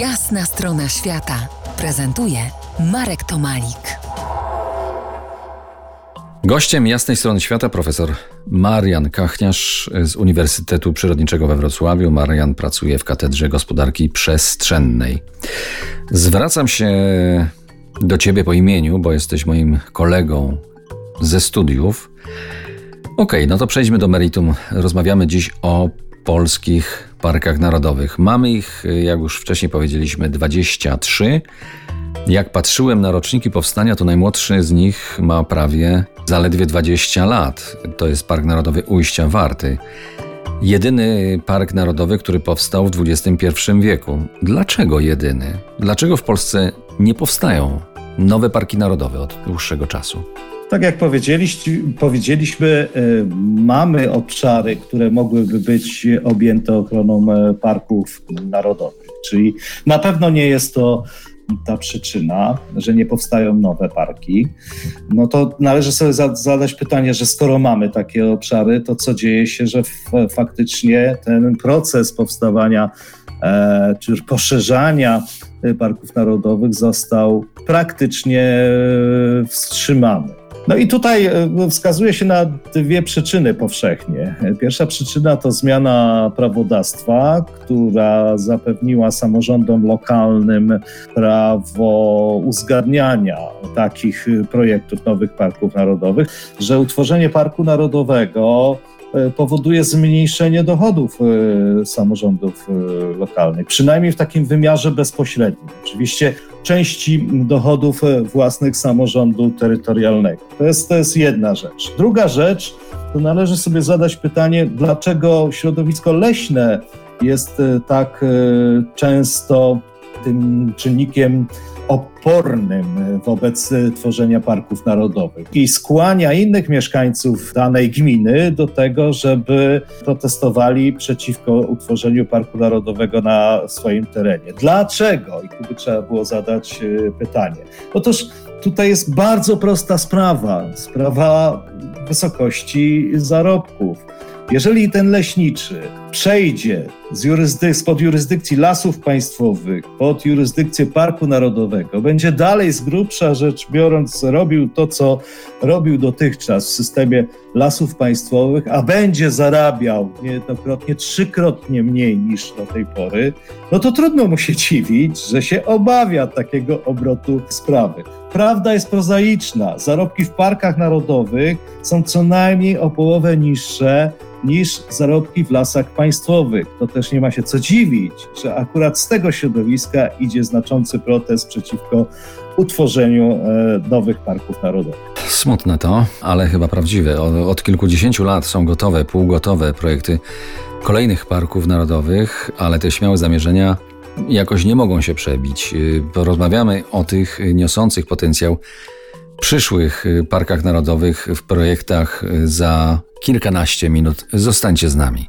Jasna strona świata prezentuje Marek Tomalik. Gościem jasnej strony świata profesor Marian Kachniarz z Uniwersytetu Przyrodniczego we Wrocławiu. Marian pracuje w Katedrze Gospodarki Przestrzennej. Zwracam się do ciebie po imieniu, bo jesteś moim kolegą ze studiów. Okej, okay, no to przejdźmy do meritum. Rozmawiamy dziś o polskich parkach narodowych. Mamy ich, jak już wcześniej powiedzieliśmy, 23. Jak patrzyłem na roczniki powstania, to najmłodszy z nich ma prawie zaledwie 20 lat. To jest Park Narodowy Ujścia Warty. Jedyny park narodowy, który powstał w XXI wieku. Dlaczego jedyny? Dlaczego w Polsce nie powstają nowe parki narodowe od dłuższego czasu? Tak jak powiedzieliśmy, e, mamy obszary, które mogłyby być objęte ochroną e, parków narodowych. Czyli na pewno nie jest to ta przyczyna, że nie powstają nowe parki, no to należy sobie zadać pytanie, że skoro mamy takie obszary, to co dzieje się, że faktycznie ten proces powstawania e, czy poszerzania parków narodowych został praktycznie wstrzymany. No i tutaj e, wskazuje się na dwie przyczyny powszechnie. Pierwsza przyczyna to zmiana prawodawstwa, która zapewniła samorządom lokalnym prawo uzgadniania takich projektów nowych parków narodowych, że utworzenie parku narodowego E, powoduje zmniejszenie dochodów e, samorządów lokalnych, przynajmniej w takim wymiarze bezpośrednim. Oczywiście części dochodów własnych samorządu terytorialnego. To jest, to jest jedna rzecz. Druga rzecz, to należy sobie zadać pytanie, dlaczego środowisko leśne jest tak często tym czynnikiem opornym wobec tworzenia parków narodowych i skłania innych mieszkańców danej gminy do tego, żeby protestowali przeciwko utworzeniu parku narodowego na swoim terenie. Dlaczego? I tu by trzeba było zadać e, pytanie. Otóż tutaj jest bardzo prosta sprawa. Sprawa wysokości zarobków. Jeżeli ten leśniczy przejdzie z jurystyk spod jurysdykcji lasów państwowych pod jurysdykcję Parku Narodowego, będzie dalej z grubsza rzecz biorąc robił to, co robił dotychczas w systemie lasów państwowych, a będzie zarabiał niejednokrotnie trzykrotnie mniej niż do tej pory, no to trudno mu się dziwić, że się obawia takiego obrotu sprawy. Prawda jest prozaiczna. Zarobki w parkach narodowych są co najmniej o połowę niższe niż zarobki w lasach państwowych. To też nie ma się co dziwić, że akurat z tego środowiska idzie znaczący protest przeciwko utworzeniu e, nowych parków narodowych. Smutne to, ale chyba prawdziwe. Od kilkudziesięciu lat są gotowe, półgotowe projekty kolejnych parków narodowych, ale te śmiałe zamierzenia jakoś nie mogą się przebić. Y, porozmawiamy o tych niosących potencjał przyszłych y, parkach narodowych w projektach y, za kilkanaście minut. Zostańcie z nami.